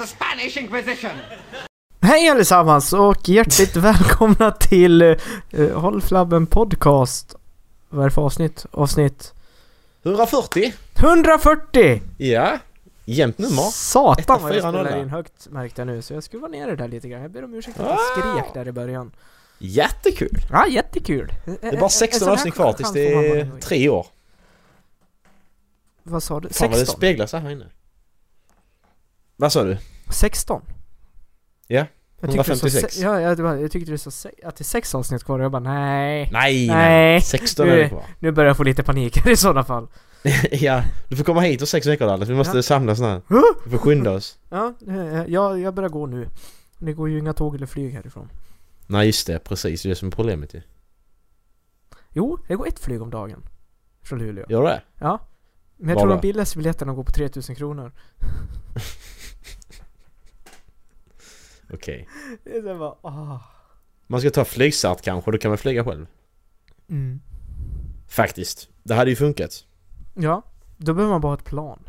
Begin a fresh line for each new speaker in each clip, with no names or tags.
the Spanish Inquisition!
Hej allesammans och hjärtligt välkomna till uh, Håll Flabben Podcast. Vad är det för avsnitt? Avsnitt
140?
140!
Ja. Jämnt nummer.
Satan vad jag spelar in högt märkte jag nu så jag skruvar ner det där lite grann. Jag ber om ursäkt att jag
Wow.
skrek där i början.
Jättekul!
Ja, jättekul!
Det är bara 16 avsnitt kvar tills det är tre år.
Vad sa du?
Fan vad det
16?
speglar sig här inne. Vad sa du?
16?
Ja,
Jag tyckte, det så
156.
se- ja, jag, tyckte så se- att det är sex avsnitt kvar och jag bara nej.
Nej,
Nej.
nej. 16 är det kvar.
Nu börjar jag få lite panik här i sådana fall.
ja, du får komma hit om sex veckor Dallas. Vi måste
Ja.
samlas nu. Vi får skynda oss.
Ja, jag, jag börjar gå nu. Det går ju inga tåg eller flyg härifrån.
Nej just det, precis. Det är det som är problemet ju.
Jo, det går ett flyg om dagen. Från Luleå.
Gör det?
Ja. Men jag
Var
tror de billigaste biljetterna går på 3000 kronor.
Okej.
Det är bara.
Man ska ta flygstart kanske, då kan man flyga själv.
Mm.
Faktiskt. Det hade ju funkat.
Ja, då behöver man bara ett plan.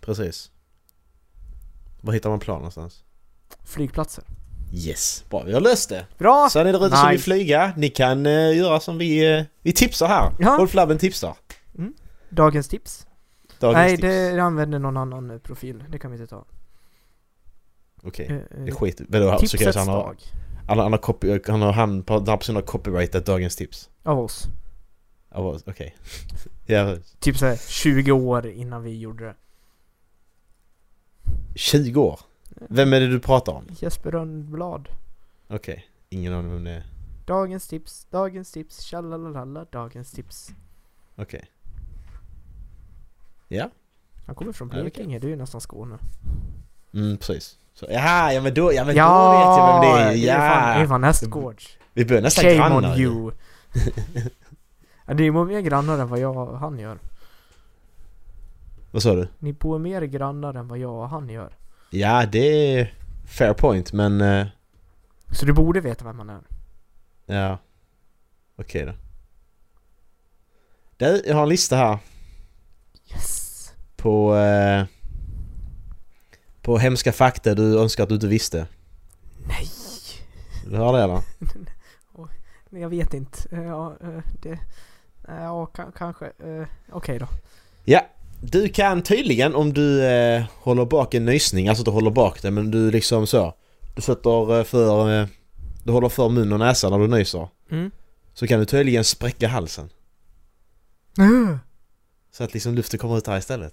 Precis. Var hittar man plan någonstans?
Flygplatser.
Yes, bra. Vi har löst det.
Bra!
Så ni där ute som vill
Nice.
flyga, ni kan eh, göra som vi... eh, vi tipsar här.
Ja.
Håll flabben tipsar.
Dagens tips.
Dagens
Nej,
tips.
det använder någon annan eh, profil. Det kan vi inte ta.
Okej,
Eh, eh,
det skit Vadå, så
Tipsets
kanske han har...
dag.
Han, han har, copy, han har, han, den personen har copyrightat dagens tips.
Av oss.
Ja, vad- Okej. ja,
Typ såhär 20 år innan vi gjorde det.
20 år. Vem är det du pratar om?
Jesper Rönnblad.
Okej, ingen aning vem det är.
Dagens tips, dagens tips, tjallalalala, dagens tips.
Okej. Ja,
Han kommer från
Ja.
Blekinge, det är ju nästan Skåne.
mm, precis. Så, jaha, ja men då, ja men då vet jag vem det är.
det är fan, det är
Ja!
fan nästgårds.
Vi börjar nästan
Shame
grannar.
on you. ja, ni bor mer grannar än vad jag och han gör.
Vad sa du?
Ni bor mer grannar än vad jag och han gör.
Ja, det är fair point men... eh,
Så du borde veta vem man är.
Ja. Okej då. Du, jag har en lista här
Yes!
på... Eh, på hemska fakta du önskar att du inte visste.
Nej!
Du har det eller?
Jag vet inte. Eh, Ja, eh, det... Ja, ka- kanske. Eh, Okej då.
Ja. Du kan tydligen om du eh, håller bak en nysning, alltså du håller bak det men du liksom så. Du sätter eh, för... Eh, du håller för mun och näsa när du nyser.
Mm.
Så kan du tydligen spräcka halsen.
Uh,
Så att liksom luften kommer ut här istället.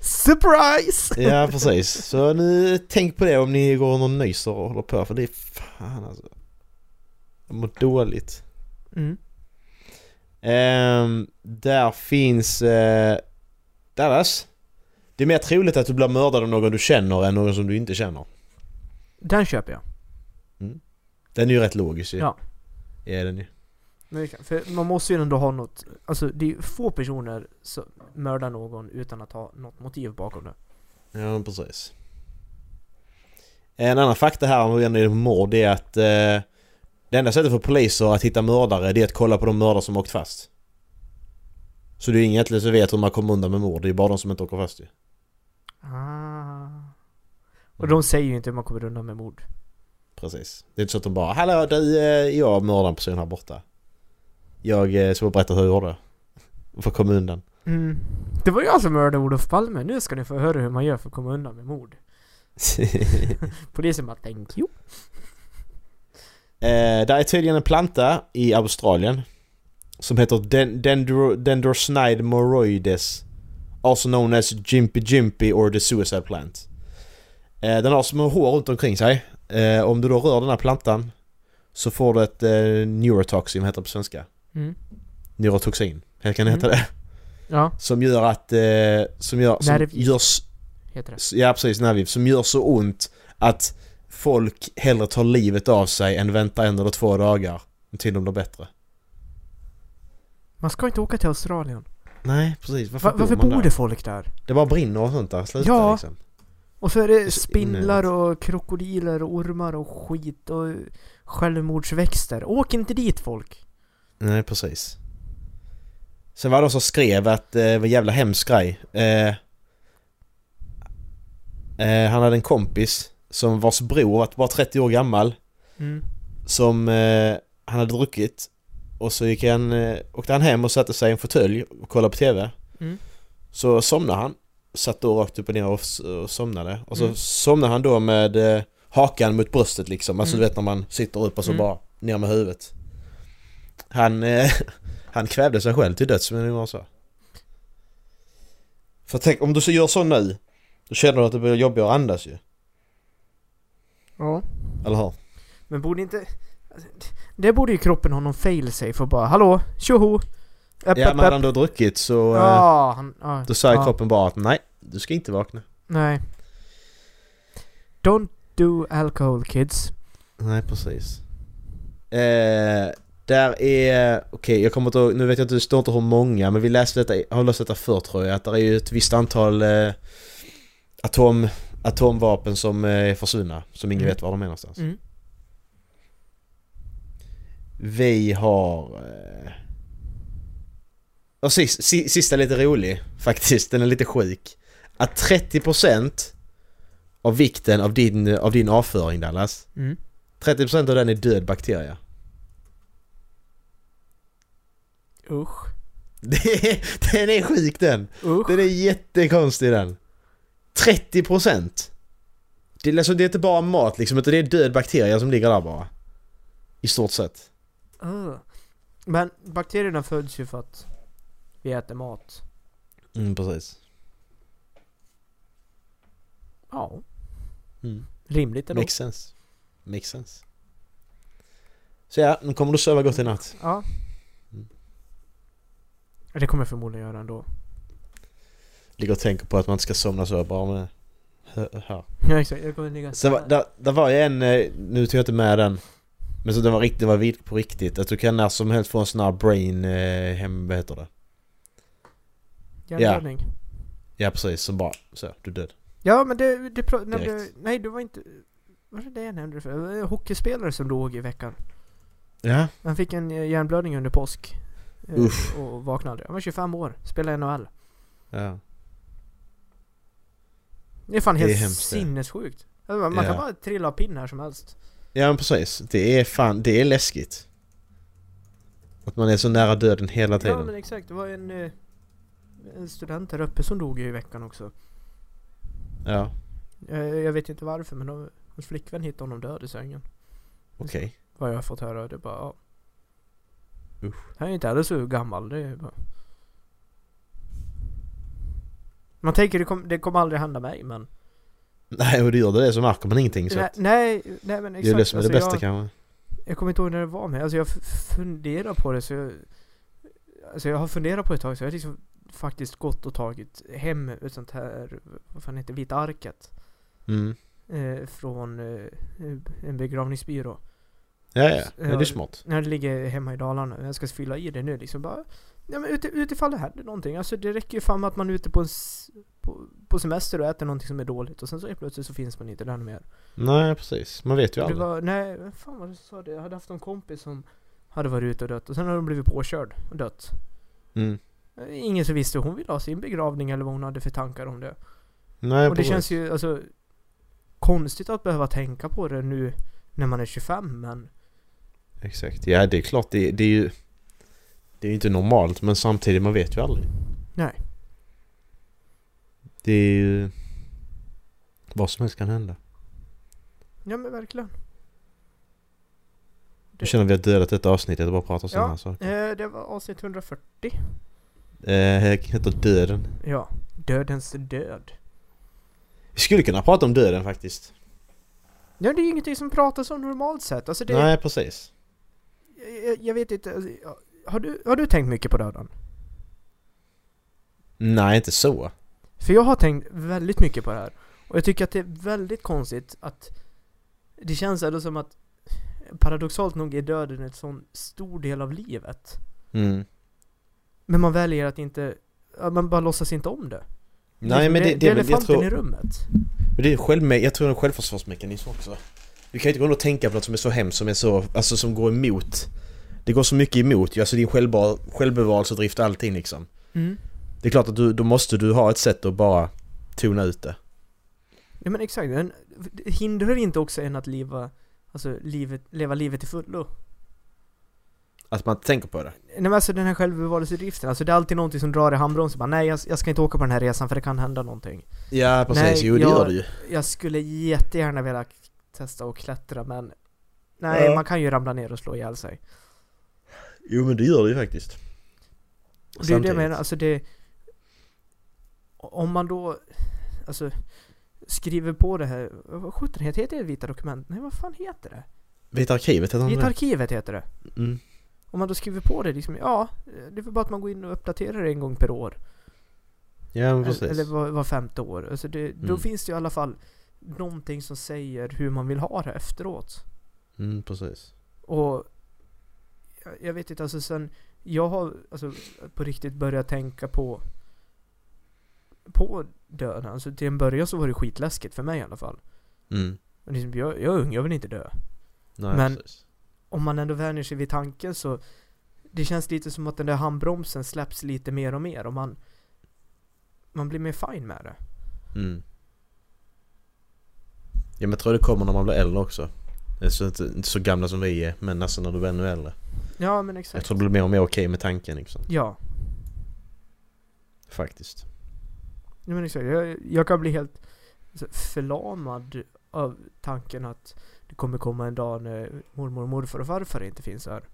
Surprise!
Ja precis. Så nu tänk på det om ni går och nyser och håller på för det är fan alltså. Jag mår dåligt.
Mm.
Ehm, där finns eh, Dallas. Det är mer troligt att du blir mördad av någon du känner än någon som du inte känner.
Den köper jag.
Den är ju rätt logisk ju.
Ja.
Ja den ju.
Det För man måste ju ändå ha något, alltså det är få personer som mördar någon utan att ha något motiv bakom det.
Ja precis. En annan fakta här om vi ändå är på mord är att eh, det enda sättet för poliser att hitta mördare det är att kolla på de mördare som åkt fast. Så det är inget egentligen som vet hur man kommer undan med mord, det är bara de som inte åker fast ju.
Ah. Och de säger ju inte hur man kommer undan med mord.
Precis. Det är inte så att de bara Hallå du, eh, jag mördade en person här borta. Jag eh, ska berätta hur jag gjorde. För att komma undan.
Mm. Det var jag som mördade Olof Palme, nu ska ni få höra hur man gör för att komma undan med mord. Polisen bara 'Thank you'
Eh, där är tydligen en planta i Australien som heter Den- Dendro, Dendrosnide moroides Also known as Jimpy Jimpy or the Suicide Plant. Eh, den har små hår runt omkring sig. Eh, om du då rör den här plantan så får du ett eh, neurotoxin, heter det på svenska?
Mm.
Neurotoxin, kan det heta
Mm.
det?
Ja,
Som gör att... Eh, som gör... Som
Nervgift.
görs,
heter det.
ja precis, nervgift. Som gör så ont att folk hellre tar livet av sig än väntar en eller två dagar till de blir bättre.
Man ska inte åka till Australien.
Nej, precis. Varför,
Va- varför bor
där?
det folk där?
Det bara brinner och sånt där. Sluta
Ja.
liksom.
Och så är det spindlar och krokodiler och ormar och skit och självmordsväxter. Åk inte dit folk!
Nej, precis. Sen var det någon som skrev att eh, det var en jävla hemsk grej. Eh, Eh, han hade en kompis som vars bror var bara 30 år gammal.
Mm.
Som eh, han hade druckit. Och så gick han, eh, åkte han hem och satte sig i en fåtölj och kollade på TV.
Mm.
Så somnade han. Satt då rakt upp och ner och, och somnade. Och så
Mm.
somnade han då med eh, hakan mot bröstet liksom. Alltså
Mm.
du vet när man sitter upp och så
Mm.
bara ner med huvudet. Han, eh, han kvävde sig själv till döds men det var så. För tänk om du så gör så nu. Då känner du att det blir jobbigare att andas ju.
Ja.
Eller hur?
Men borde inte... Det borde ju kroppen ha någon fail-safe och bara Hallå, tjoho! Upp,
Ja men hade han då druckit så... eh,
Ja, han... Ja,
Då säger
ja,
kroppen bara att nej, du ska inte vakna.
Nej. Don't do alcohol kids.
Nej, precis. Eh, där är, okej jag kommer inte nu vet jag inte, det står inte hur många, men vi läste detta, har läst detta förr tror jag, att det är ju ett visst antal eh, atom, atomvapen som eh, är försvunna, som ingen
Mm.
vet var de är någonstans.
Mm.
Vi har... Eh, och sist, si- sista är lite rolig, faktiskt, den är lite sjuk. Att 30% av vikten av din, av din avföring Dallas,
Mm.
30% av den är död bakteria.
Usch.
Det är, den är sjuk den!
Usch.
Den är jättekonstig den. 30%! Det är, alltså, det är inte bara mat liksom, utan det är död bakteria som ligger där bara. I stort sett.
Uh. Men bakterierna föds ju för att vi äter mat.
Mm, precis.
Ja.
Mm.
Rimligt ändå.
Makes sense. Makes sense. Så ja, nu kommer du sova gott i natt.
Ja. Det kommer jag förmodligen göra ändå.
Ligger och tänker på att man inte ska somna så bara med här.
Ja exakt, jag kommer ligga
Så var, där, där var ju en, eh, nu tog jag inte med den. Men så den var riktigt, den var på riktigt. Att du kan när som helst få en sån här brain eh, hem, vad heter det?
Hjärnblödning. Ja.
Ja precis, så bara så, du är död.
ja men det, det nämnde, nej det var inte, var det det jag nämnde för? Det var en hockeyspelare som dog i veckan.
Ja.
Han fick en eh, hjärnblödning under påsk. Eh,
Uff.
Och vaknade aldrig. Han var 25 år, spelade i NHL.
Ja.
Det är fan
Det är
helt
det.
sinnessjukt. Alltså, Man man kan
Ja.
bara trilla av pinn här som helst.
Ja men precis. Det är fan, det är läskigt. Att man är så nära döden hela
Ja
tiden.
men exakt, det var en, eh, en student här uppe som dog i veckan också.
Ja,
Eh, Jag vet inte varför men de, hans flickvän hittade honom död i sängen.
okej.
Vad jag har fått höra. Det är bara ja.
Usch.
Han är inte heller så gammal. Det är bara... Man tänker det, kom, det kommer aldrig hända mig men...
Nej och det gör det så märker man ingenting så
Nej,
att
nej, nej men
det
exakt.
är det som är det
Alltså,
bästa
jag,
kanske.
jag kommer inte ihåg när det var med. Alltså jag funderar på det så jag... Alltså jag har funderat på ett tag så jag har liksom faktiskt gått och tagit hem ett sånt här, vad fan heter det, Vita Arket.
Mm.
Eh, från eh, en begravningsbyrå.
Ja ja, ja, det är smart.
När det ligger hemma i Dalarna. Jag ska fylla i det nu liksom bara. Ja men ut, utifall det händer någonting. Alltså det räcker ju fan med att man är ute på, en, på, på semester och äter någonting som är dåligt. Och sen så plötsligt så finns man inte där mer.
Nej precis, man vet ju aldrig.
var, nej, vad fan det som sa det? Jag hade haft en kompis som hade varit ute och dött. Och sen hade de blivit påkörd och dött.
Mm.
Ingen som visste hur hon ville ha sin begravning eller vad hon hade för tankar om det.
Nej
och det
precis.
känns ju alltså konstigt att behöva tänka på det nu när man är 25 men
Exakt, ja det är klart det, det är ju Det är ju inte normalt men samtidigt man vet ju aldrig.
nej.
Det är ju Vad som helst kan hända.
Ja men verkligen.
Nu känner vi att dödat detta avsnittet och bara pratar sådana
Ja.
här saker.
Eh, det var avsnitt 140.
Eh, heter Döden.
Ja. Dödens död.
Vi skulle kunna prata om döden faktiskt.
Ja, det är ju ingenting som pratas om normalt sett. Alltså det,
Nej precis.
Jag, jag vet inte. Alltså, har, du, har du tänkt mycket på döden?
Nej inte så.
För jag har tänkt väldigt mycket på det här. Och jag tycker att det är väldigt konstigt att det känns ändå som att paradoxalt nog är döden en sån stor del av livet.
Mm.
Men man väljer att inte, man bara låtsas inte om det.
Nej men det, det,
det är
väl, jag
elefanten
tror,
i rummet.
men det är själv, jag tror det är en självförsvarsmekanism också. Du kan ju inte gå runt och tänka på något som är så hemskt som är så, alltså som går emot. Det går så mycket emot ju, alltså din självbar, självbevarelsedrift och allting liksom.
Mm.
Det är klart att du, då måste du ha ett sätt att bara tona ut det.
Ja men exakt, det hindrar inte också en att leva, alltså livet, leva livet till fullo.
Att man inte tänker på det.
Nej men alltså den här självbevarelsedriften, alltså det är alltid någonting som drar i handbromsen. Bara, nej jag, jag ska inte åka på den här resan för det kan hända någonting.
Ja precis,
Nej,
jo det
jag-
gör det ju.
Jag skulle jättegärna vilja testa att klättra men Nej,
Ja.
man kan ju ramla ner och slå ihjäl sig.
Jo men det gör det ju faktiskt.
Och det är det jag menar, alltså det... Om man då, alltså skriver på det här, vad sjutton heter heter det vita dokument? Nej vad fan heter det?
Vita arkivet heter
Vita
det?
arkivet heter det.
Mm.
Om man då skriver på det liksom, ja, det är väl bara att man går in och uppdaterar det en gång per år.
Ja men precis.
Eller var, var femte år. Alltså det, då
Mm.
finns det ju i alla fall någonting som säger hur man vill ha det efteråt.
Mm, precis.
Och jag, jag vet inte, alltså sen jag har alltså på riktigt börjat tänka på på döden. Alltså till en början så var det skitläskigt för mig i alla fall.
Mm.
Liksom, jag, jag är ung, jag vill inte dö.
Nej,
Men-
precis.
Om man ändå vänjer sig vid tanken så det känns lite som att den där handbromsen släpps lite mer och mer och man man blir mer fine med det.
Mm. Men jag tror det kommer när man blir äldre också. Så inte, inte så gamla som vi är, men alltså när du blir ännu äldre.
Ja men
Jag
exakt.
tror det blir mer och mer okej med tanken liksom.
Ja,
Faktiskt.
ja men exakt. Jag, jag kan bli helt alltså, förlamad av tanken att det kommer komma en dag när mormor, morfar och farfar inte finns här.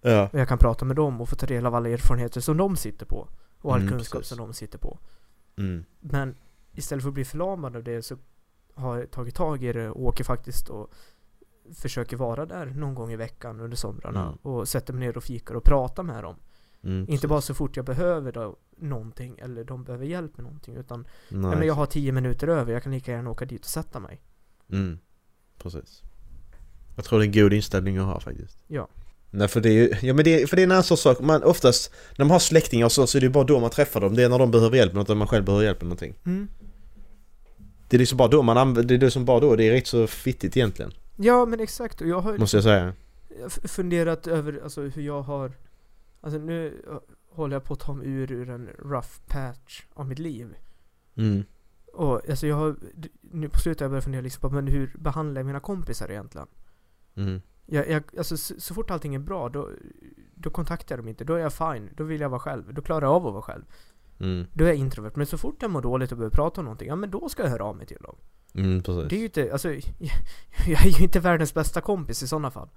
Ja.
Och jag kan prata med dem och få ta del av alla erfarenheter som de sitter på. Och all
Mm,
kunskap
precis.
som de sitter på.
Mm.
Men istället för att bli förlamad av det så har tagit tag i det och åker faktiskt och försöker vara där någon gång i veckan under somrarna.
Mm.
Och sätter mig ner och fikar och pratar med dem.
Mm,
Inte
precis.
bara så fort jag behöver då någonting eller de behöver hjälp med någonting. Utan
Nej.
ja, men jag har tio minuter över, jag kan lika gärna åka dit och sätta mig.
Mm. Precis. Jag tror det är en god inställning att ha faktiskt.
Ja.
Nej för det är ju, ja men det är, för det är en annan sorts sak. Man oftast, när man har släktingar och så, så är det ju bara då man träffar dem. Det är när de behöver hjälp med något, eller man själv behöver hjälp med någonting.
Mm.
Det är liksom bara då man använder, det är det som bara då, det är rätt så fittigt egentligen.
Ja men exakt, och jag har
Måste jag säga.
funderat över alltså, hur jag har Alltså nu håller jag på att ta mig ur, ur en rough patch av mitt liv.
Mm.
Och alltså jag har, nu på slutet har jag börjat fundera liksom på men hur behandlar jag mina kompisar egentligen?
Mm.
Jag, jag, alltså så, så fort allting är bra då, då kontaktar jag dem inte, då är jag fine, då vill jag vara själv, då klarar jag av att vara själv.
Mm.
Då är jag introvert, men så fort jag mår dåligt och behöver prata om någonting, ja men då ska jag höra av mig till dem.
Mm, precis.
Det är ju inte, alltså jag, jag är ju inte världens bästa kompis i sådana fall.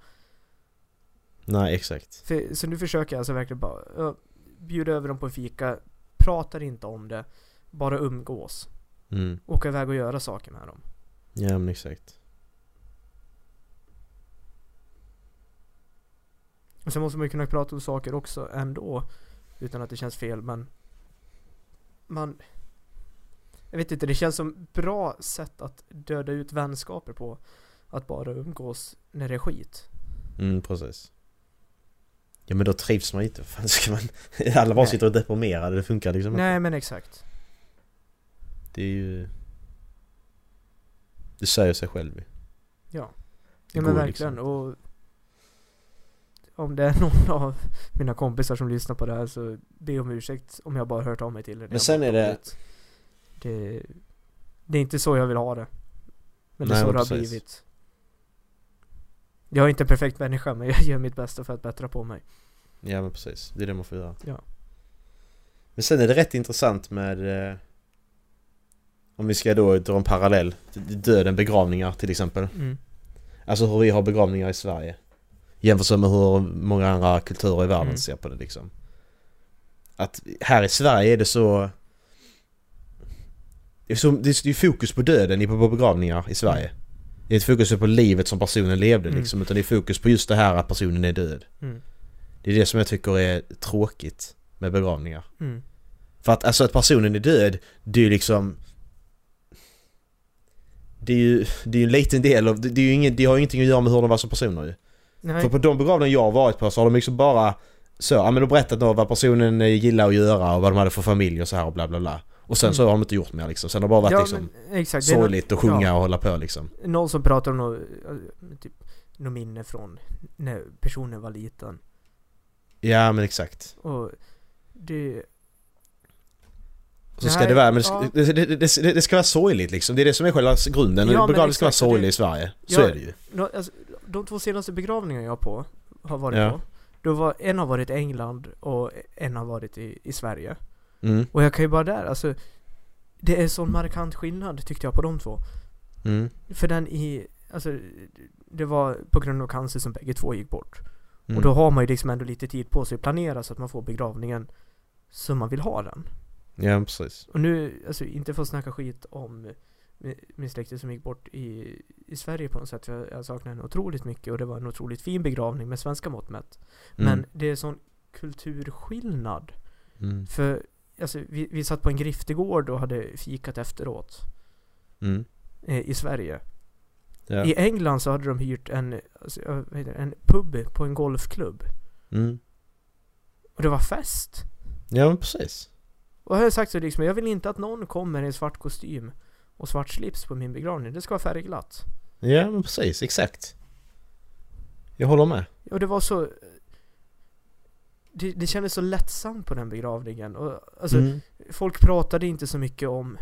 Nej, exakt.
För, så nu försöker jag alltså verkligen bara ja, bjuda över dem på en fika, pratar inte om det, bara umgås.
Mm.
Åka iväg och göra saker med dem.
Ja men exakt.
Och sen måste man ju kunna prata om saker också ändå, utan att det känns fel, men man... Jag vet inte, det känns som bra sätt att döda ut vänskaper på. Att bara umgås när det är skit.
Mm, precis. Ja men då trivs man inte. Fan ska man... Alla bara
Nej.
sitter och deprimerade, det funkar liksom inte.
Nej men exakt.
Det är ju... Det säger sig själv ju.
Ja.
Det
Ja men verkligen.
liksom.
Och om det är någon av mina kompisar som lyssnar på det här så be om ursäkt om jag bara hört av mig till er. när
Men sen är det-
det... Det är inte så jag vill ha det. Men det är
Nej,
så det har
precis.
blivit. Jag är inte en perfekt människa men jag gör mitt bästa för att bättra på mig.
Ja men precis, det är det man får göra.
Ja.
Men sen är det rätt intressant med... Eh, om vi ska då dra en parallell. Döden, begravningar till exempel.
Mm.
Alltså hur vi har begravningar i Sverige. Jämfört med hur många andra kulturer i världen
Mm.
ser på det liksom. Att här i Sverige är det så... Det är, så, det är det är fokus på döden på begravningar i Sverige. Det är ett fokus på livet som personen levde
Mm.
liksom. Utan det är fokus på just det här att personen är död.
Mm.
Det är det som jag tycker är tråkigt med begravningar.
Mm.
För att alltså att personen är död, det är ju liksom... Det är ju, det är ju en liten del av, det, är ju ingen, det har ju ingenting att göra med hur de var som personer ju.
Nej.
För på de begravningar jag har varit på så har de liksom bara så, ja men de berättat då vad personen eh, gillar att göra och vad de hade för familj och så här och bla bla bla. Och sen
Mm.
så har de inte gjort mer liksom. Sen har det bara varit
ja,
liksom
men, exakt.
Sorgligt att sjunga
ja.
och hålla på liksom.
Någon, som pratar om något, eh, typ, något minne från när personen var liten.
Ja men exakt.
Och det...
Så ska det vara, men det, ska- vara sorgligt liksom. Det är det som är själva grunden.
Ja,
Begravning ska vara sorglig i Sverige. Så är det ju.
De två senaste begravningarna jag på, har varit
Ja.
på. Då var, en har varit i England och en har varit i, i Sverige.
Mm.
Och jag kan ju bara där, alltså Det är sån markant skillnad tyckte jag på de två.
Mm.
För den i, alltså Det var på grund av cancer som bägge två gick bort.
Mm.
Och då har man ju liksom ändå lite tid på sig att planera så att man får begravningen som man vill ha den.
Ja, precis.
Och nu, alltså inte för att snacka skit om min- släkte som gick bort i, i Sverige på något sätt. Jag, jag saknar henne otroligt mycket och det var en otroligt fin begravning med svenska mått mätt.
Mm.
Men det är sån kulturskillnad.
Mm.
För alltså, vi, vi satt på en griftegård och hade fikat efteråt
Mm.
i Sverige.
Ja.
I England så hade de hyrt en, alltså, en pub på en golfklubb.
Mm.
Och det var fest.
Ja, men precis.
Och jag har sagt så liksom, jag vill inte att någon kommer i svart kostym och svart slips på min begravning. Det ska vara färgglatt.
Ja, men precis. Exakt. Jag håller med.
Och det var så... Det, det kändes så lättsamt på den begravningen. Och, alltså,
Mm.
folk pratade inte så mycket om...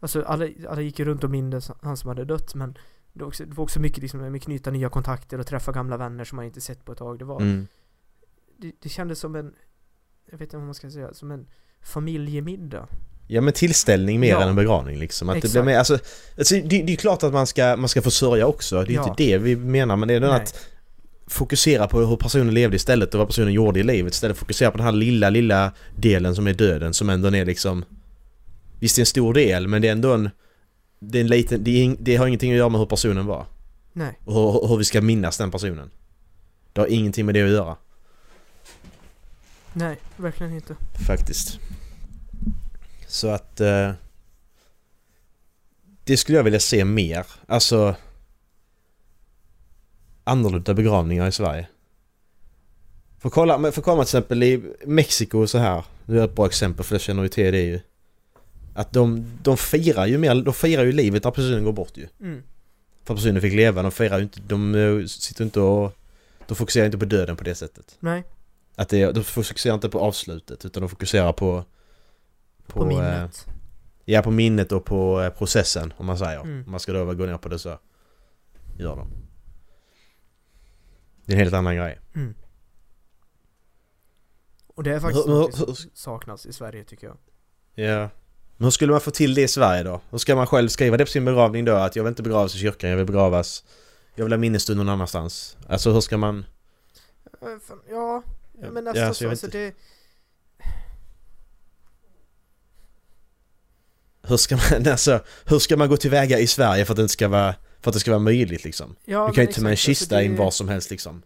Alltså alla, alla gick ju runt och mindes han som hade dött men det var också, det var också mycket liksom med knyta nya kontakter och träffa gamla vänner som man inte sett på ett tag. Det var...
Mm.
Det, det kändes som en... Jag vet inte vad man ska säga. Som en familjemiddag.
Ja men tillställning mer
Ja.
än en begravning liksom. Att det blir mer, alltså, alltså det, det är klart att man ska, man ska få sörja också. Det är
Ja.
inte det vi menar men det är den
Nej.
att fokusera på hur personen levde istället och vad personen gjorde i livet istället. Fokusera på den här lilla, lilla delen som är döden som ändå är liksom Visst det är en stor del men det är ändå en Det är en liten, det, är, det har ingenting att göra med hur personen var.
Nej.
Och hur, hur vi ska minnas den personen. Det har ingenting med det att göra.
Nej, verkligen inte.
Faktiskt. Så att... Eh, det skulle jag vilja se mer. Alltså... Annorlunda begravningar i Sverige. För kolla, för kolla till exempel i Mexiko och så här. Det är ett bra exempel för jag känner ju till det ju. Att de, de firar ju mer, de firar ju livet när personen går bort ju.
Mm.
För att personen fick leva, de firar ju inte, de eh, sitter inte och... De fokuserar inte på döden på det sättet.
Nej,
Att det, de fokuserar inte på avslutet utan de fokuserar på...
på,
eh,
minnet.
Ja, på minnet och på eh, processen om man säger.
Mm.
Om man ska då gå ner på det så gör de. Det är en helt annan grej.
Mm. Och det är faktiskt något som saknas i Sverige tycker jag.
Ja. Men hur skulle man få till det i Sverige då? Hur ska man själv skriva det på sin begravning då? Att jag vill inte begravas i kyrkan, jag vill begravas... Jag vill ha minnesstund någon annanstans. Alltså hur ska man...
Ja,
Ja,
men
ja,
nästan
så
alltså
inte.
det...
Hur ska man, alltså, hur ska man gå tillväga i Sverige för att det ska vara... För att det ska vara möjligt liksom?
Ja,
du kan ju inte ta med en
alltså
kista in
det-
var som helst liksom.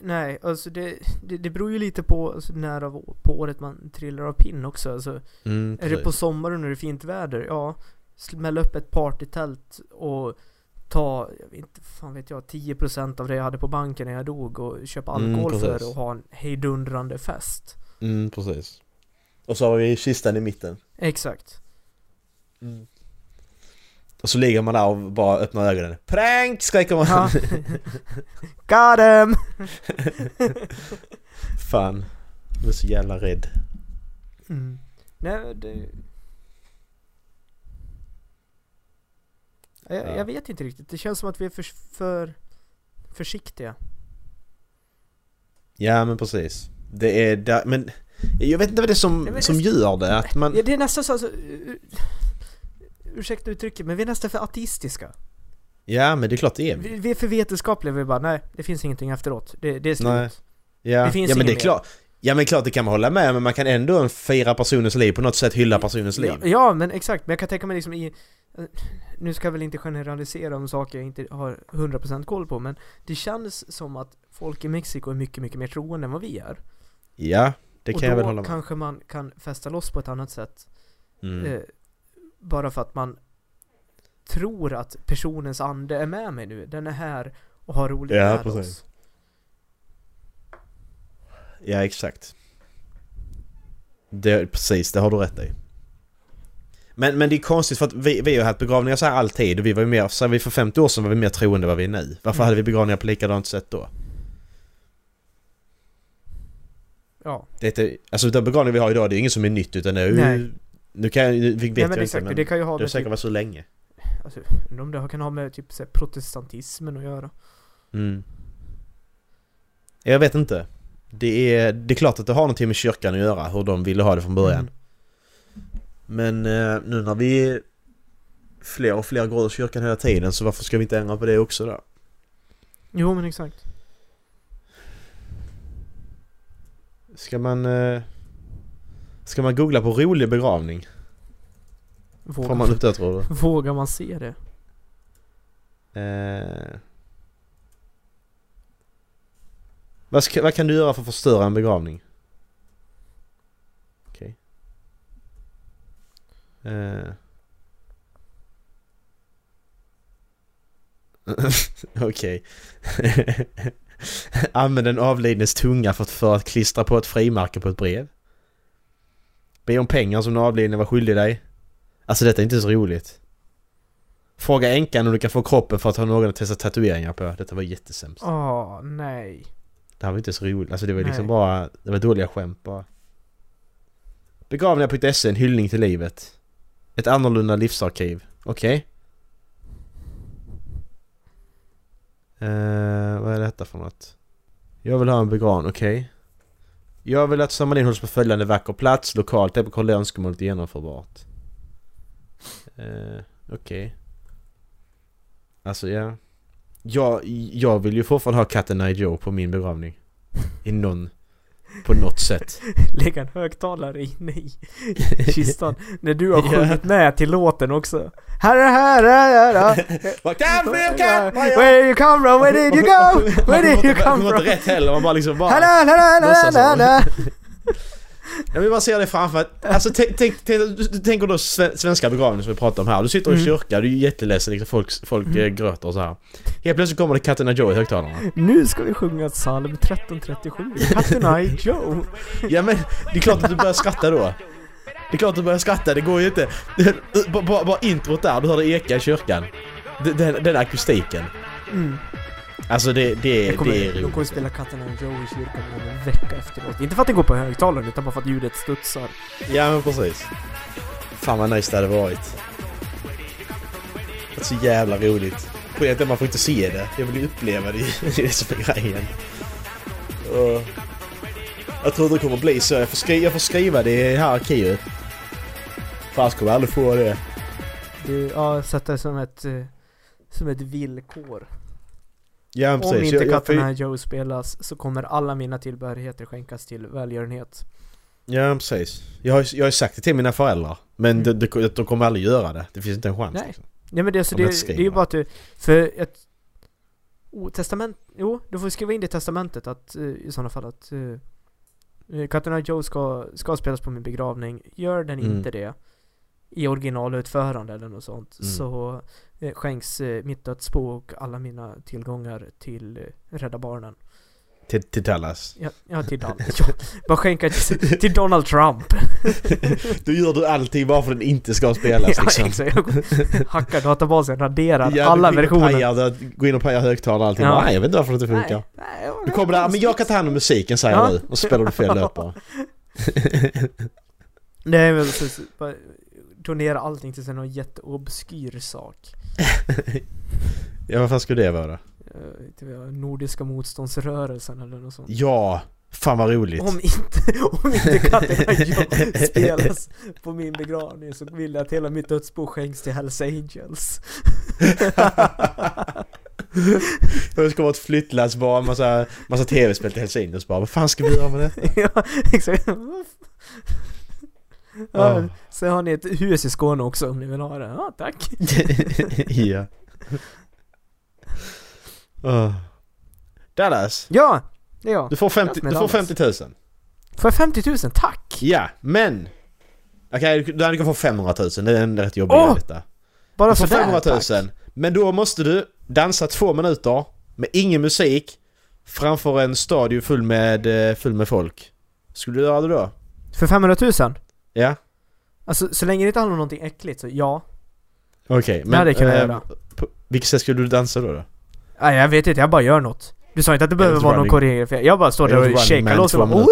Nej, alltså det, det, det beror ju lite på alltså, när av, på året man trillar av pinn också. Alltså,
Mm,
är det på sommaren när det är fint väder, ja, smälla upp ett partytält och ta, jag vet inte, fan vet jag, 10% av det jag hade på banken när jag dog och köpa
Mm,
alkohol för
precis.
och ha en hejdundrande fest.
Mm, precis. Och så har vi kistan i mitten.
Exakt.
Och så ligger man där och bara öppnar ögonen. Prank! skriker man.
Ja. Got him!
Fan. Jag är så jävla rädd.
Mm. Nej, det... Jag,
Ja.
jag vet inte riktigt. Det känns som att vi är för, för försiktiga.
Ja men precis. Det är där, men jag vet inte vad det är som,
Nej,
som
det-
gör det. Att man...
Ja, det är nästan så, alltså, ursäkta uttrycket, men vi är nästan för ateistiska.
Ja men det är klart det är vi.
Vi, är för vetenskapliga, vi bara nej, det finns ingenting efteråt. Det, det är slut.
Nej. Ja,
Det finns
ja men det är klart. Ja men klart det kan man hålla med men man kan ändå fira personens liv på något sätt, hylla personens liv.
Ja, ja, men exakt. Men jag kan tänka mig liksom i... eh, Nu ska jag väl inte generalisera om saker jag inte har 100% koll på, men det känns som att folk i Mexiko är mycket, mycket mer troende än vad vi är.
Ja, det
och
kan jag väl
då
hålla med
kanske man kan fästa loss på ett annat sätt.
mm.
Eh, bara för att man tror att personens ande är med mig nu. Den är här och har roligt
Ja,
med
precis.
oss.
Ja exakt. Det, precis, det har du rätt i. Men, men det är konstigt för att vi, vi har ju haft begravningar så här alltid och vi var ju mer, så här, vi för 50 år sedan var vi mer troende än vad vi är nu. Varför
Mm.
hade vi begravningar på likadant sätt då?
Ja,
Det är alltså den begravning vi har idag det är ingen som är nytt utan det är ju. Nu kan jag, nu vet
Nej,
jag
men
inte
exakt,
men
det kan ju ha
det har säkert
typ,
varit så länge.
alltså, om det kan ha med typ så här, protestantismen att göra.
Mm. Jag vet inte. Det är, det är klart att det har någonting med kyrkan att göra, hur de ville ha det från början.
Mm.
Men eh, nu när vi fler och fler går ur kyrkan hela tiden så varför ska vi inte ändra på det också då?
Jo men exakt.
Ska man... Ska man googla på rolig begravning? Får
Vågar,
man upp det tror du?
vågar man se det?
Eh, vad, ska, vad kan du göra för att förstöra en begravning? Okej. Eh. Okej. Använd den avlidnes tunga för att, för att klistra på ett frimärke på ett brev. Be om pengar som den avlidne var skyldig dig. Alltså detta är inte så roligt. Fråga änkan om du kan få kroppen för att ha någon att testa tatueringar på. Detta var jättesämst.
Åh, nej.
Det här var inte så roligt. Alltså det var liksom
Nej.
bara... Det var dåliga skämt bara. Begravningar.se, en hyllning till livet. Ett annorlunda livsarkiv. Okej. Eh, vad är detta för något? Jag vill ha en begravning, okej. Jag vill att ceremonin hålls på följande vacker plats, lokalt, det är önskemålet genomförbart. Eh, okej. Alltså ja. Jag, jag vill ju fortfarande ha katten Joe på min begravning. I någon... På något sätt.
Lägga en högtalare inne i kistan. När du har sjungit med till låten också.
Time will come?
Where did you come from? Where did you go? Where did you come
Det var
from?
inte rätt heller, man bara liksom bara...
Hallå, hallå, hallå,
låtsas
hallå, hallå.
Jag vill bara se det framför alltså tänk, tänk, tänk, du, du tänker då sve- svenska begravningar som vi pratar om här. Du sitter i
Mm.
kyrka, du är jätteledsen liksom, folk, folk
Mm.
eh, gröter och så här. Helt plötsligt kommer det Katten Joe i högtalarna.
Nu ska vi sjunga psalm 1337. Katten Joe.
Ja men, det är klart att du börjar skratta då. Det är klart att du börjar skratta, det går ju inte. Bara, bara, introt där, du hör det eka i kyrkan. Den, den, den akustiken.
Mm.
Alltså det, det,
Jag kommer,
det är
de kommer
roligt.
spela Katten I Joe i kyrkan om en vecka efteråt. Inte för att den går på högtalaren utan bara för att ljudet studsar.
Ja men precis. Fan vad nice det hade varit. Det är så jävla roligt. Problemet är man får inte se det. Jag vill ju uppleva det. Det är som är grejen. Och jag tror det kommer bli så. Jag får, skri- jag får skriva det i här arkivet. Annars kommer jag aldrig få det.
Du, ja, sätta det som ett, eh, som ett villkor.
Ja men
Om
precis.
inte
Jag- jag
I Joe spelas så kommer alla mina tillbehörigheter skänkas till välgörenhet.
Ja precis. Jag har, jag har sagt det till mina föräldrar. Men
Mm.
de, de, de kommer aldrig göra det. Det finns inte en chans.
Nej.
Liksom.
Nej men det, alltså, det, det är ju bara att du, för ett oh, testament, jo, du får skriva in det i testamentet att eh, i sådana fall att uh, Katten I Joe ska, ska spelas på min begravning. Gör den
Mm.
inte det i originalutförande eller något sånt
Mm.
så eh, skänks eh, mitt dödsbo och alla mina tillgångar till eh, Rädda Barnen.
Till, till Dallas.
Ja, ja till Donald. ja, bara skänka till, till Donald Trump.
Då gör du allting bara för att den inte ska spelas
ja,
liksom.
exakt. Hackar databasen, raderar
Ja,
alla versioner.
pajar, går in och pajar högtalare och allting.
Ja.
Nej, jag vet inte varför det inte funkar.
Nej, nej,
Du kommer där, men jag kan ta hand om musiken säger
Ja.
du. Och så spelar du fel löpare.
Nej men precis, bara donera allting till någon jätteobskyr sak.
ja, vad fan skulle det vara?
Uh, Nordiska motståndsrörelsen eller något sånt.
Ja, fan vad roligt.
Om inte, om inte Katten spelas på min begravning så vill jag att hela mitt dödsbo skänks till Hells Angels.
Det ska vara ett flyttlass bara, massa, massa tv-spel till Hells Angels bara. Vad fan ska vi göra med det?
ja, exakt. Ja,
Ah.
Sen har ni ett hus i Skåne också om ni vill ha det. Ja, tack.
ja. Oh. Dallas,
Ja, det är jag.
du får 50,
med
du får
Dallas.
50 000.
För 50 000, tack!
Ja, men... Okej, du, du kan få 500 000. Det är en rätt jobbig
Åh!
detta.
Bara
Du får
sådär,
500 000.
tack.
Men då måste du dansa två minuter med ingen musik framför en stadion full med, eh, full med folk. Skulle du göra det då?
För 500 000?
Ja?
Alltså så länge det inte handlar om någonting äckligt så ja.
Okej,
Det hade jag
eh,
göra.
På vilket sätt skulle du dansa då? då?
Nej jag vet inte, jag bara gör något. Du sa inte att det behöver vara någon koreografi. Jag bara står där och shakar loss och bara.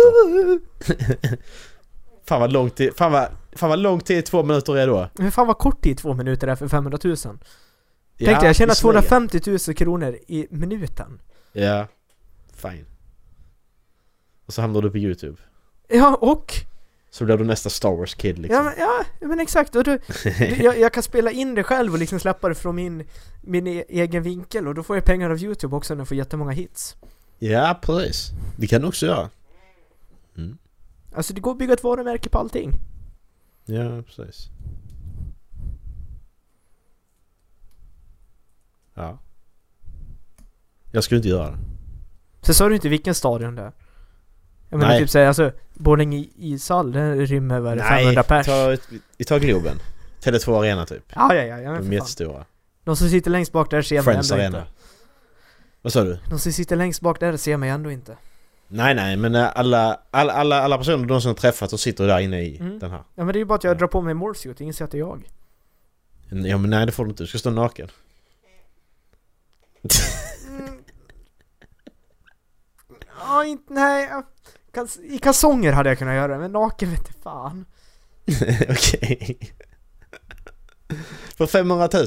Fan vad långt det, Fan vad Fan vad lång tid två minuter är då.
Men fan vad kort tid två minuter är för 500 000. Tänk
Ja,
dig, jag tjänar
visserligen.
250 000 kronor i minuten.
Ja. Fine. Och så hamnar du på YouTube.
Ja, och...
Så blir du nästa Star Wars Kid liksom.
Ja, men, ja, men exakt. Och du, du, jag, jag kan spela in det själv och liksom släppa det från min, min e egen vinkel och då får jag pengar av YouTube också när jag får jättemånga hits.
ja, precis. Det kan du också göra. Mm.
Alltså det går att bygga ett varumärke på allting.
Ja, precis. Ja. Jag skulle inte göra det.
Sen sa du inte vilken stadion det är. Jag menar
Nej.
typ säga alltså, Borlänge i- ishall, den rymmer väl 500 pers?
ta, vi tar Globen. Tele2 Arena typ.
Ja, ja, ja, ja
De är jättestora.
De som sitter längst bak där ser mig
Friends
ändå
Arena.
inte.
Vad sa du?
De som sitter längst bak där ser mig ändå inte.
Nej, nej, men eh, alla, alla, alla, alla personer de som har träffat och sitter där inne i
Mm.
den här.
Ja men det är ju bara att jag drar på mig morphsuit, ingen ser att det är jag.
Ja men nej det får du inte, du ska stå naken.
Mm. Ja, inte, nej. I kalsonger hade jag kunnat göra det, men naken vet du fan.
Okej. För 500 000?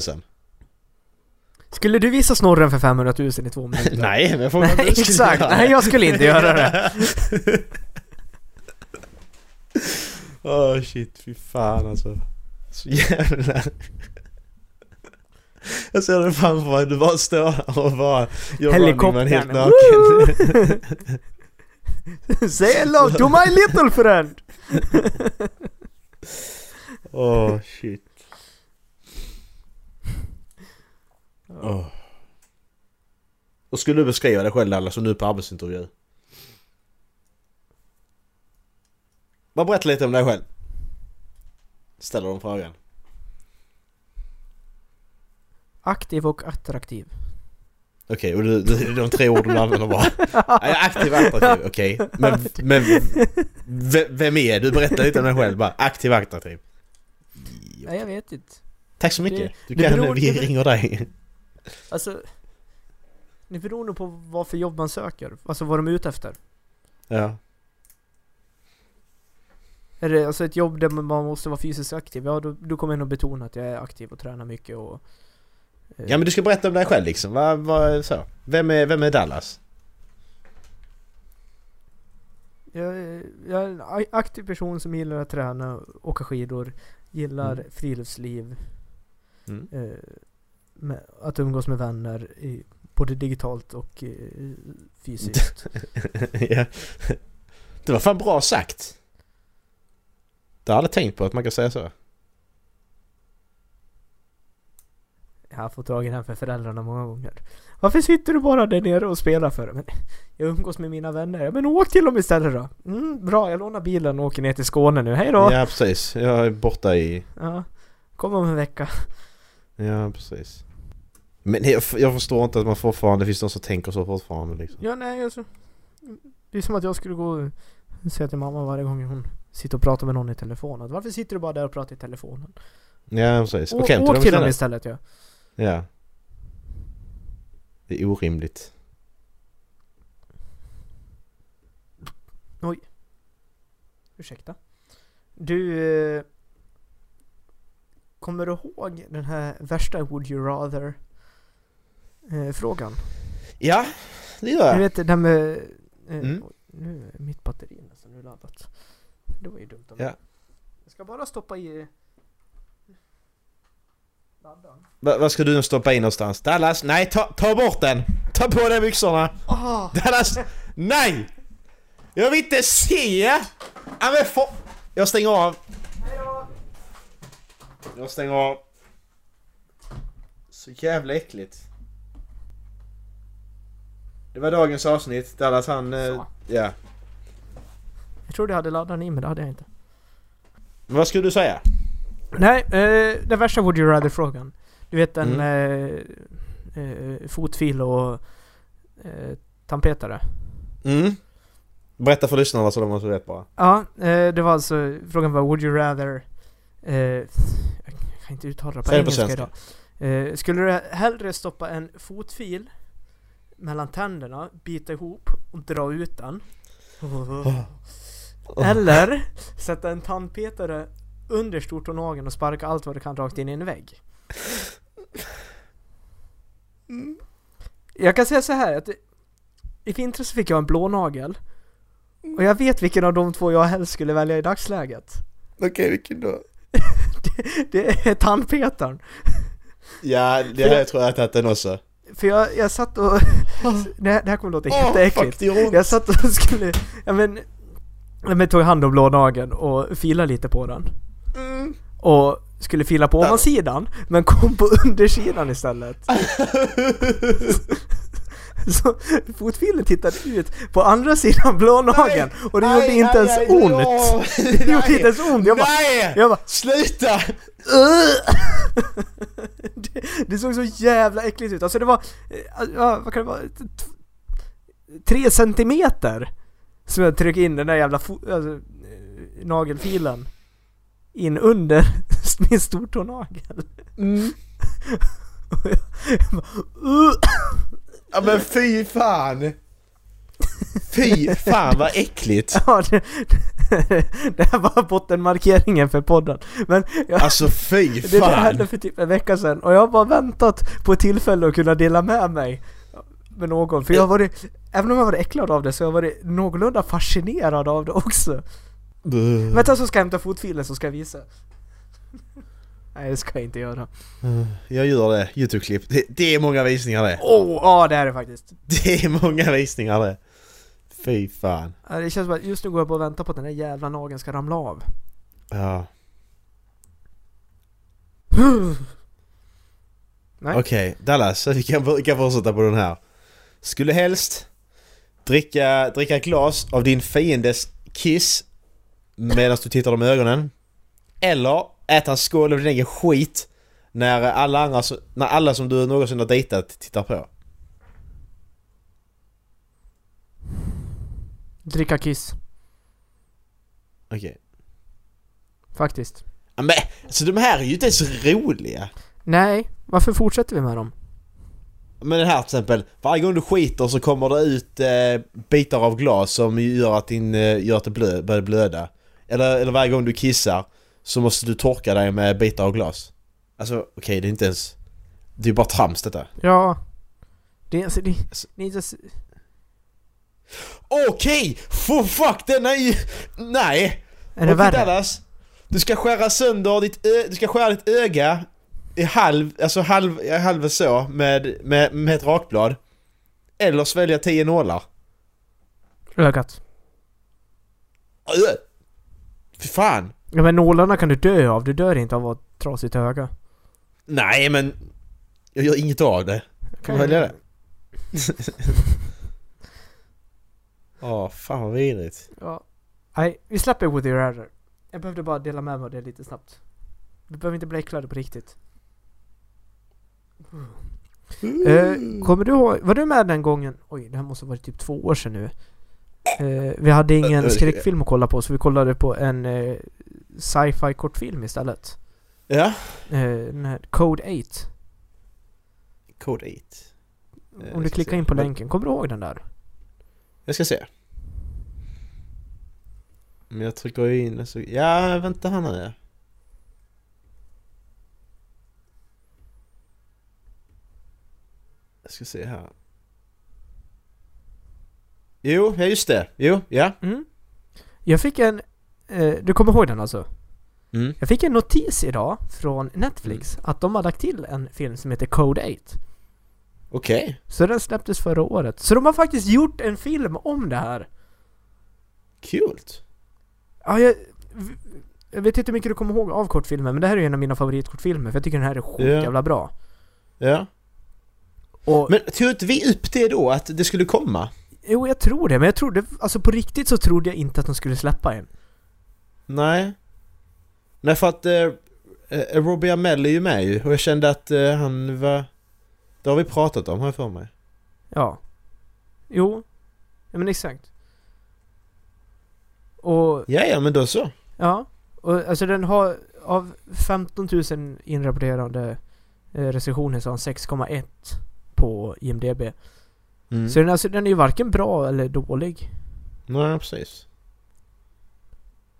Skulle du visa snorren för 500 000 i två minuter?
nej, men jag får
Nej, exakt.
göra
Nej, jag skulle inte göra det.
Åh shit, fy fan alltså. Så jävla... Jag ser det framför mig, du bara står här och bara gör Man helt
Helikoptern.
naken.
Say hello to my little friend!
Åh shit. Åh. Och skulle du beskriva dig själv Dallas, som nu på arbetsintervju? Bara berätta lite om dig själv. Ställer de frågan.
Aktiv och attraktiv.
Okej, och du, du, de tre orden du använder bara. Ja, jag är aktiv attraktiv, okej. Men, men v- vem är du? Berätta lite om dig själv bara. Aktiv attraktiv.
Nej, jag vet inte.
Tack så mycket.
Det-
Du
det
kan,
beror-
vi
det-
ringer dig.
Alltså... Det beror nog på vad för jobb man söker. Alltså vad de är ute efter.
Ja.
Är det alltså ett jobb där man måste vara fysiskt aktiv? Ja, då, då kommer jag nog betona att jag är aktiv och tränar mycket och...
Ja men du ska berätta om dig själv liksom. Vad, vad, så. Vem är, vem är Dallas?
Jag, jag är en aktiv person som gillar att träna, åka skidor, gillar
Mm.
friluftsliv,
Mm.
eh, med, att umgås med vänner, i, både digitalt och eh, fysiskt.
ja. Det var fan bra sagt. Det har jag aldrig tänkt på att man kan säga så.
Jag har fått i den för föräldrarna många gånger. Varför sitter du bara där nere och spelar för? Men jag umgås med mina vänner. Men åk till dem istället då! Mm, bra, jag lånar bilen och åker ner till Skåne nu. Hej då!
Ja precis. Jag är borta i...
Ja, kom om en vecka.
Ja precis. Men jag, jag förstår inte att man fortfarande, det finns de som tänker så fortfarande liksom.
Ja, nej alltså. Det är som att jag skulle gå och säga till mamma varje gång hon sitter och pratar med någon i telefon. Att varför sitter du bara där och pratar i telefonen?
Ja precis. Åk
åk
dem
till dem
istället
ja.
Ja. Det är orimligt.
Ursäkta. Du... Eh, kommer du ihåg den här värsta Would You Rather eh, frågan?
Ja, det gör
Du
jag.
vet det där med... Eh,
Mm.
oj, Nu är mitt batteri nästan ur laddat. Det var ju dumt av mig.
Ja.
Jag ska bara stoppa i...
Va, vad ska du nu stoppa in någonstans? Dallas, nej ta, ta bort den! Ta på dig byxorna!
Ah!
Dallas, nej! Jag vill inte se! Ja men få... Jag stänger av.
Hejdå!
Jag stänger av. Så jävla äckligt. Det var dagens avsnitt. Dallas han... eh. Ja.
Jag trodde jag hade laddat in men det hade jag inte.
Vad skulle du säga?
Nej, eh, den värsta Would You Rather-frågan. Du vet en
Mm.
eh, eh, fotfil och eh, tandpetare.
Mm? Berätta för lyssnarna så de har så rätt bara.
Ja, eh, det var alltså, frågan var Would you rather... Eh, jag kan inte uttala det på
Säg det på
engelska
svenska.
idag. Eh, skulle du hellre stoppa en fotfil mellan tänderna, bita ihop och dra ut den? Eller sätta en tandpetare under stortånageln och sparka allt vad du kan rakt in i en vägg. Jag kan säga så här att i vintras fick jag en blå nagel och jag vet vilken av de två jag helst skulle välja i dagsläget.
Okej, vilken då?
Det är tandpetaren.
Ja, det här tror jag att jag den också.
För jag, jag satt och... Det här, det här kommer låta
Åh,
jätteäckligt.
fuck, det.
Jag satt och skulle... Ja men... Jag tog hand om blå nageln och filade lite på den.
Mm.
Och skulle fila på ovansidan, men kom på undersidan istället. Så fotfilen tittade ut på andra sidan blå nageln och det gjorde inte ens ont. Det gjorde inte ens ont. Jag bara...
Nej!
Jag bara
Sluta!
Det, det såg så jävla äckligt ut. Alltså det var... eh, Ja, vad kan det vara? Tre centimeter! Som jag tryckte in den där jävla alltså, eh, nagelfilen in under min stortånagel.
Mm.
Och jag, jag bara, "Ugh!"
Ja men fy fan! Fy fan vad äckligt!
Ja, det, det här var bottenmarkeringen för podden. Men jag,
Alltså fy
det där
fan!
hände för typ en vecka sedan och jag har bara väntat på ett tillfälle att kunna dela med mig med någon. För jag har varit, även om jag varit äcklad av det så har jag varit någorlunda fascinerad av det också.
Buh.
Vänta så ska jag hämta fotfilen så ska jag visa. Nej det ska jag inte göra.
Jag gör det, Youtube-klipp. Det, det är många visningar det.
Åh, oh, ja det är det faktiskt.
Det är många visningar det. Fy fan.
Ja, Det känns som att just nu går jag bara och väntar på att den där jävla nageln ska ramla av.
Ja. Okej, Dallas, vi kan, vi kan fortsätta på den här. Skulle helst dricka, dricka glas av din fiendes kiss medan du tittar dem i ögonen. Eller äta en skål av din egen skit när alla, andra, när alla som du någonsin har dejtat tittar på.
Dricka kiss.
Okej.
Faktiskt.
Ja, Men alltså de här är ju inte ens roliga.
Nej, varför fortsätter vi med dem?
Men det här till exempel, varje gång du skiter så kommer det ut eh, bitar av glas som gör att, din, eh, gör att det blö, börjar blöda. Eller, eller varje gång du kissar så måste du torka dig med bitar av glas. Alltså okej, det är inte ens... Det är bara trams detta.
Ja. Det är alltså, det, det är inte så...
Okej! For fuck, den är ju... Nej!
Är det värre?
Dallas, du ska skära sönder ditt ö, Du ska skära ditt öga i halv, alltså halv, halv så med, med, med ett rakblad. Eller svälja tio nålar.
Ögat.
Ö! Fy fan!
Ja men nålarna kan du dö av, du dör inte av att trasigt öga.
Nej men... Jag gör inget av det. Kan man välja det? Åh, fan vad vidrigt.
Ja. Nej, vi släpper Would you rather. Jag behövde bara dela med mig av det lite snabbt. Vi behöver inte bli äcklade på riktigt. Eh, kommer du ihåg, var du med den gången? Oj, det här måste ha varit typ två år sedan nu. Eh, vi hade ingen skräckfilm att kolla på så vi kollade på en eh, sci-fi kortfilm istället.
Ja?
Eh, Code 8.
Code 8. Eh,
Om
jag
du klickar
se.
in på länken, kommer du ihåg den där?
Jag ska se. Men jag trycker in så... Ja, vänta här nu. Jag ska se här. Jo, ja just det. Jo, ja.
Mm. Jag fick en... Eh, du kommer ihåg den alltså?
Mm.
Jag fick en notis idag från Netflix att de har lagt till en film som heter Code 8.
Okej.
Så den släpptes förra året. Så de har faktiskt gjort en film om det här.
Kul.
Ja, jag, jag vet inte hur mycket du kommer ihåg av kortfilmen, men det här är en av mina favoritkortfilmer för jag tycker den här är sjukt
Ja.
jävla bra.
Ja.
Och,
Men tog inte vi upp det då, att det skulle komma?
Jo, jag tror det, men jag trodde, alltså på riktigt så trodde jag inte att de skulle släppa en.
Nej. Nej för att eh, eh, Robbie Amell är ju med ju och jag kände att eh, han var... Det har vi pratat om har jag för mig.
Ja. Jo. Ja men exakt. Och,
Ja, ja men då så.
ja. Och alltså den har, av 15 000 inrapporterade eh, recensioner så har den 6,1 på IMDB.
Mm.
Så den, alltså, den är ju varken bra eller dålig.
Nej, precis.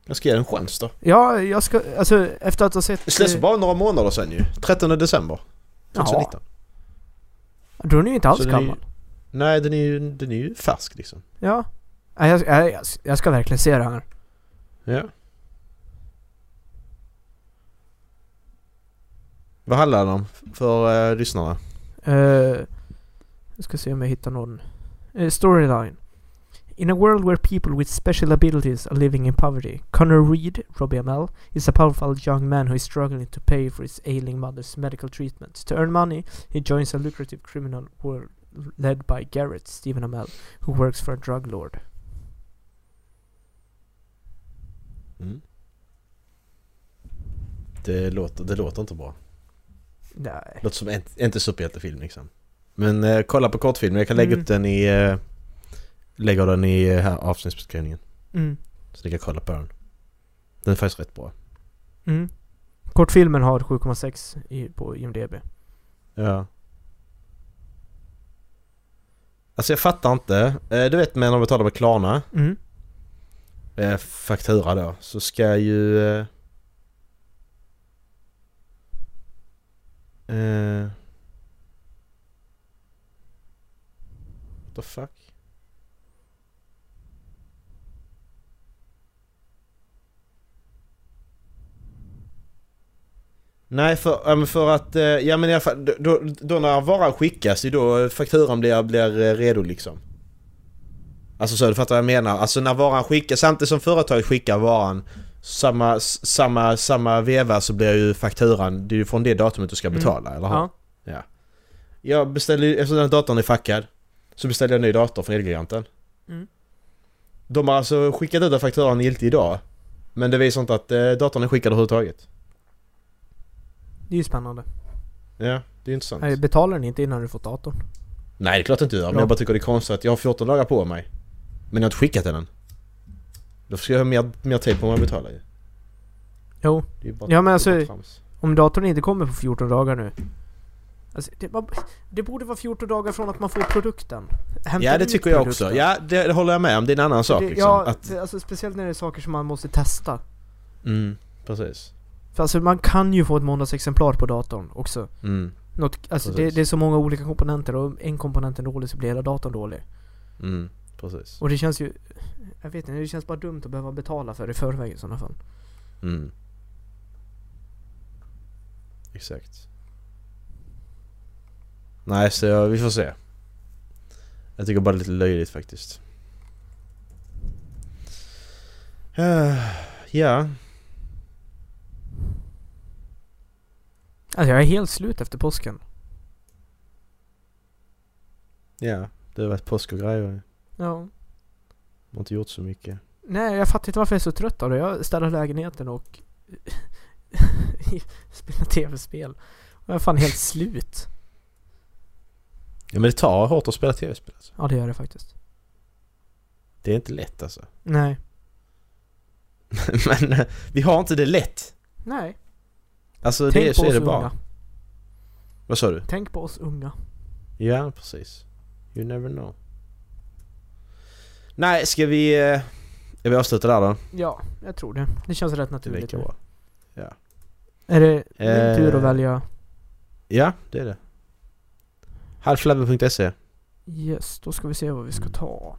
Jag ska ge den en chans då.
Ja, jag ska, alltså efter att ha sett...
Det släpps
eh,
bara några månader sen ju. 13 december. 2019.
Då är den ju inte alls
den
gammal.
Nej, den är ju, den är ju färsk liksom.
Ja. Jag, jag, jag, ska verkligen se det här.
Ja. Vad handlar den om för uh, lyssnarna?
Uh, jag ska se om jag hittar någon. Eh, storyline. In a world where people with special abilities are living in poverty, Connor Reed, Robbie Amell, is a powerful young man who is struggling to pay for his ailing mother's medical treatment. To earn money, he joins a lucrative criminal world led by Garrett, Stephen Amell, who works for a drug lord.
Mm. Det, låter, det låter inte bra.
Nej.
Låter som en, inte superhjältefilm liksom. Men eh, kolla på kortfilmen. Jag kan lägga
Mm.
upp den i... Uh, lägga den i här avsnittsbeskrivningen.
Mm.
Så ni kan kolla på den. Den är faktiskt rätt bra.
Mm. Kortfilmen har 7,6 i- på IMDB.
Ja. Alltså jag fattar inte. Eh, du vet när man betalar med Klarna.
Mm.
eh, faktura då så ska ju... Eh, eh, what the fuck? Nej för, ja, för att, eh, ja men i alla fall, då, då, när varan skickas det är då fakturan blir, blir eh, redo liksom. Alltså så, du fattar vad jag menar? Alltså när varan skickas, samtidigt som företaget skickar varan samma, samma, samma veva så blir ju fakturan, det är ju från det datumet du ska
Mm.
betala, eller hur?
Ja.
Jag beställde ju, eftersom den datorn är fackad Så beställde jag en ny dator från Elgiganten
Mm.
De har alltså skickat ut att fakturan giltig idag Men det visar inte att eh, datorn är skickad överhuvudtaget
Det är ju spännande.
Ja, det är intressant
Nej, betalar ni inte innan du fått datorn?
Nej det är klart inte gör, men jag bara tycker det är konstigt att jag har 14 dagar på mig Men jag har inte skickat den än Då ska jag ha mer, mer tid på mig att betala ju
Jo. Ja, men alltså-. Om datorn inte kommer på 14 dagar nu. Alltså, det, var, det borde vara 14 dagar från att man får produkten. Hämta
Ja det tycker jag
produkten.
också, ja det, det håller jag med om, det är en annan sak
det,
liksom
Ja,
att,
alltså speciellt när det är saker som man måste testa.
mm, precis
För alltså man kan ju få ett måndagsexemplar på datorn också.
mm,
Något, alltså det, det är så många olika komponenter och om en komponent är dålig så blir hela datorn dålig.
mm, precis
Och det känns ju... Jag vet inte, det känns bara dumt att behöva betala för det i förväg i sådana fall.
Mm. Exakt. Nej, så jag, vi får se. Jag tycker bara det är lite löjligt faktiskt. Eh, ja.
Alltså jag är helt slut efter påsken.
Ja, det har varit påsk och grejer.
Ja.
Man har inte gjort så mycket.
Nej, jag fattar inte varför jag är så trött av det. Jag städar lägenheten och spelar tv-spel. Och jag är fan helt slut.
Ja men det tar hårt att spela tv-spel alltså.
Ja, det gör det faktiskt.
Det är inte lätt alltså.
Nej.
men eh, vi har inte det lätt.
Nej.
Alltså det,
Tänk
är- så är det bara.
unga.
Vad sa du?
Tänk på oss unga.
Ja, precis. You never know. Nej, ska vi... eh, Ska vi avsluta där då?
Ja, jag tror det. Det känns rätt
Det
naturligt
verkar
nu.
bra.
Är det min
Eh,
tur att välja?
Ja, det är det. Halflabben.se
Yes, då ska vi se vad vi ska ta.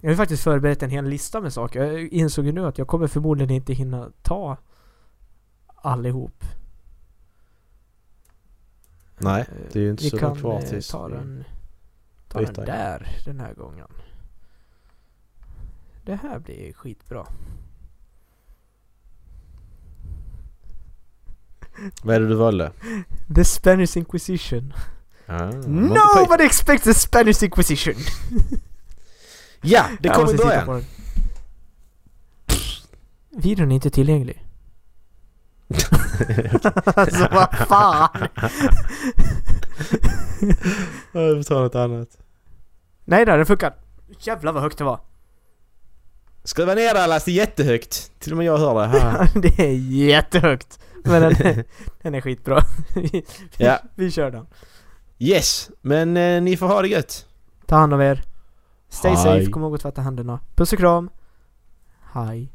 Jag har faktiskt förberett en hel lista med saker. Jag insåg ju nu att jag kommer förmodligen inte hinna ta allihop.
Nej,
Eh,
det är ju inte
vi
så långt kvar tills
ta den, ta den där den här gången. Det här blir skitbra.
Vad är det du valde?
The Spanish Inquisition.
Ah,
Nobody expects the Spanish Inquisition!
Ja, det kommer i början!
Videon är inte tillgänglig. alltså vad fan!
Jag får ta något annat.
Nej där, den funkar. Jävlar vad högt det var.
Skruva ner det Allas, det är jättehögt. Till och med jag hör det.
Det är jättehögt. Men den, den är skitbra. vi,
Ja.
vi kör den.
Yes, men eh, ni får ha det gött.
Ta hand om er. Stay
Hej.
safe, kom ihåg att tvätta händerna. Puss och kram. Hej.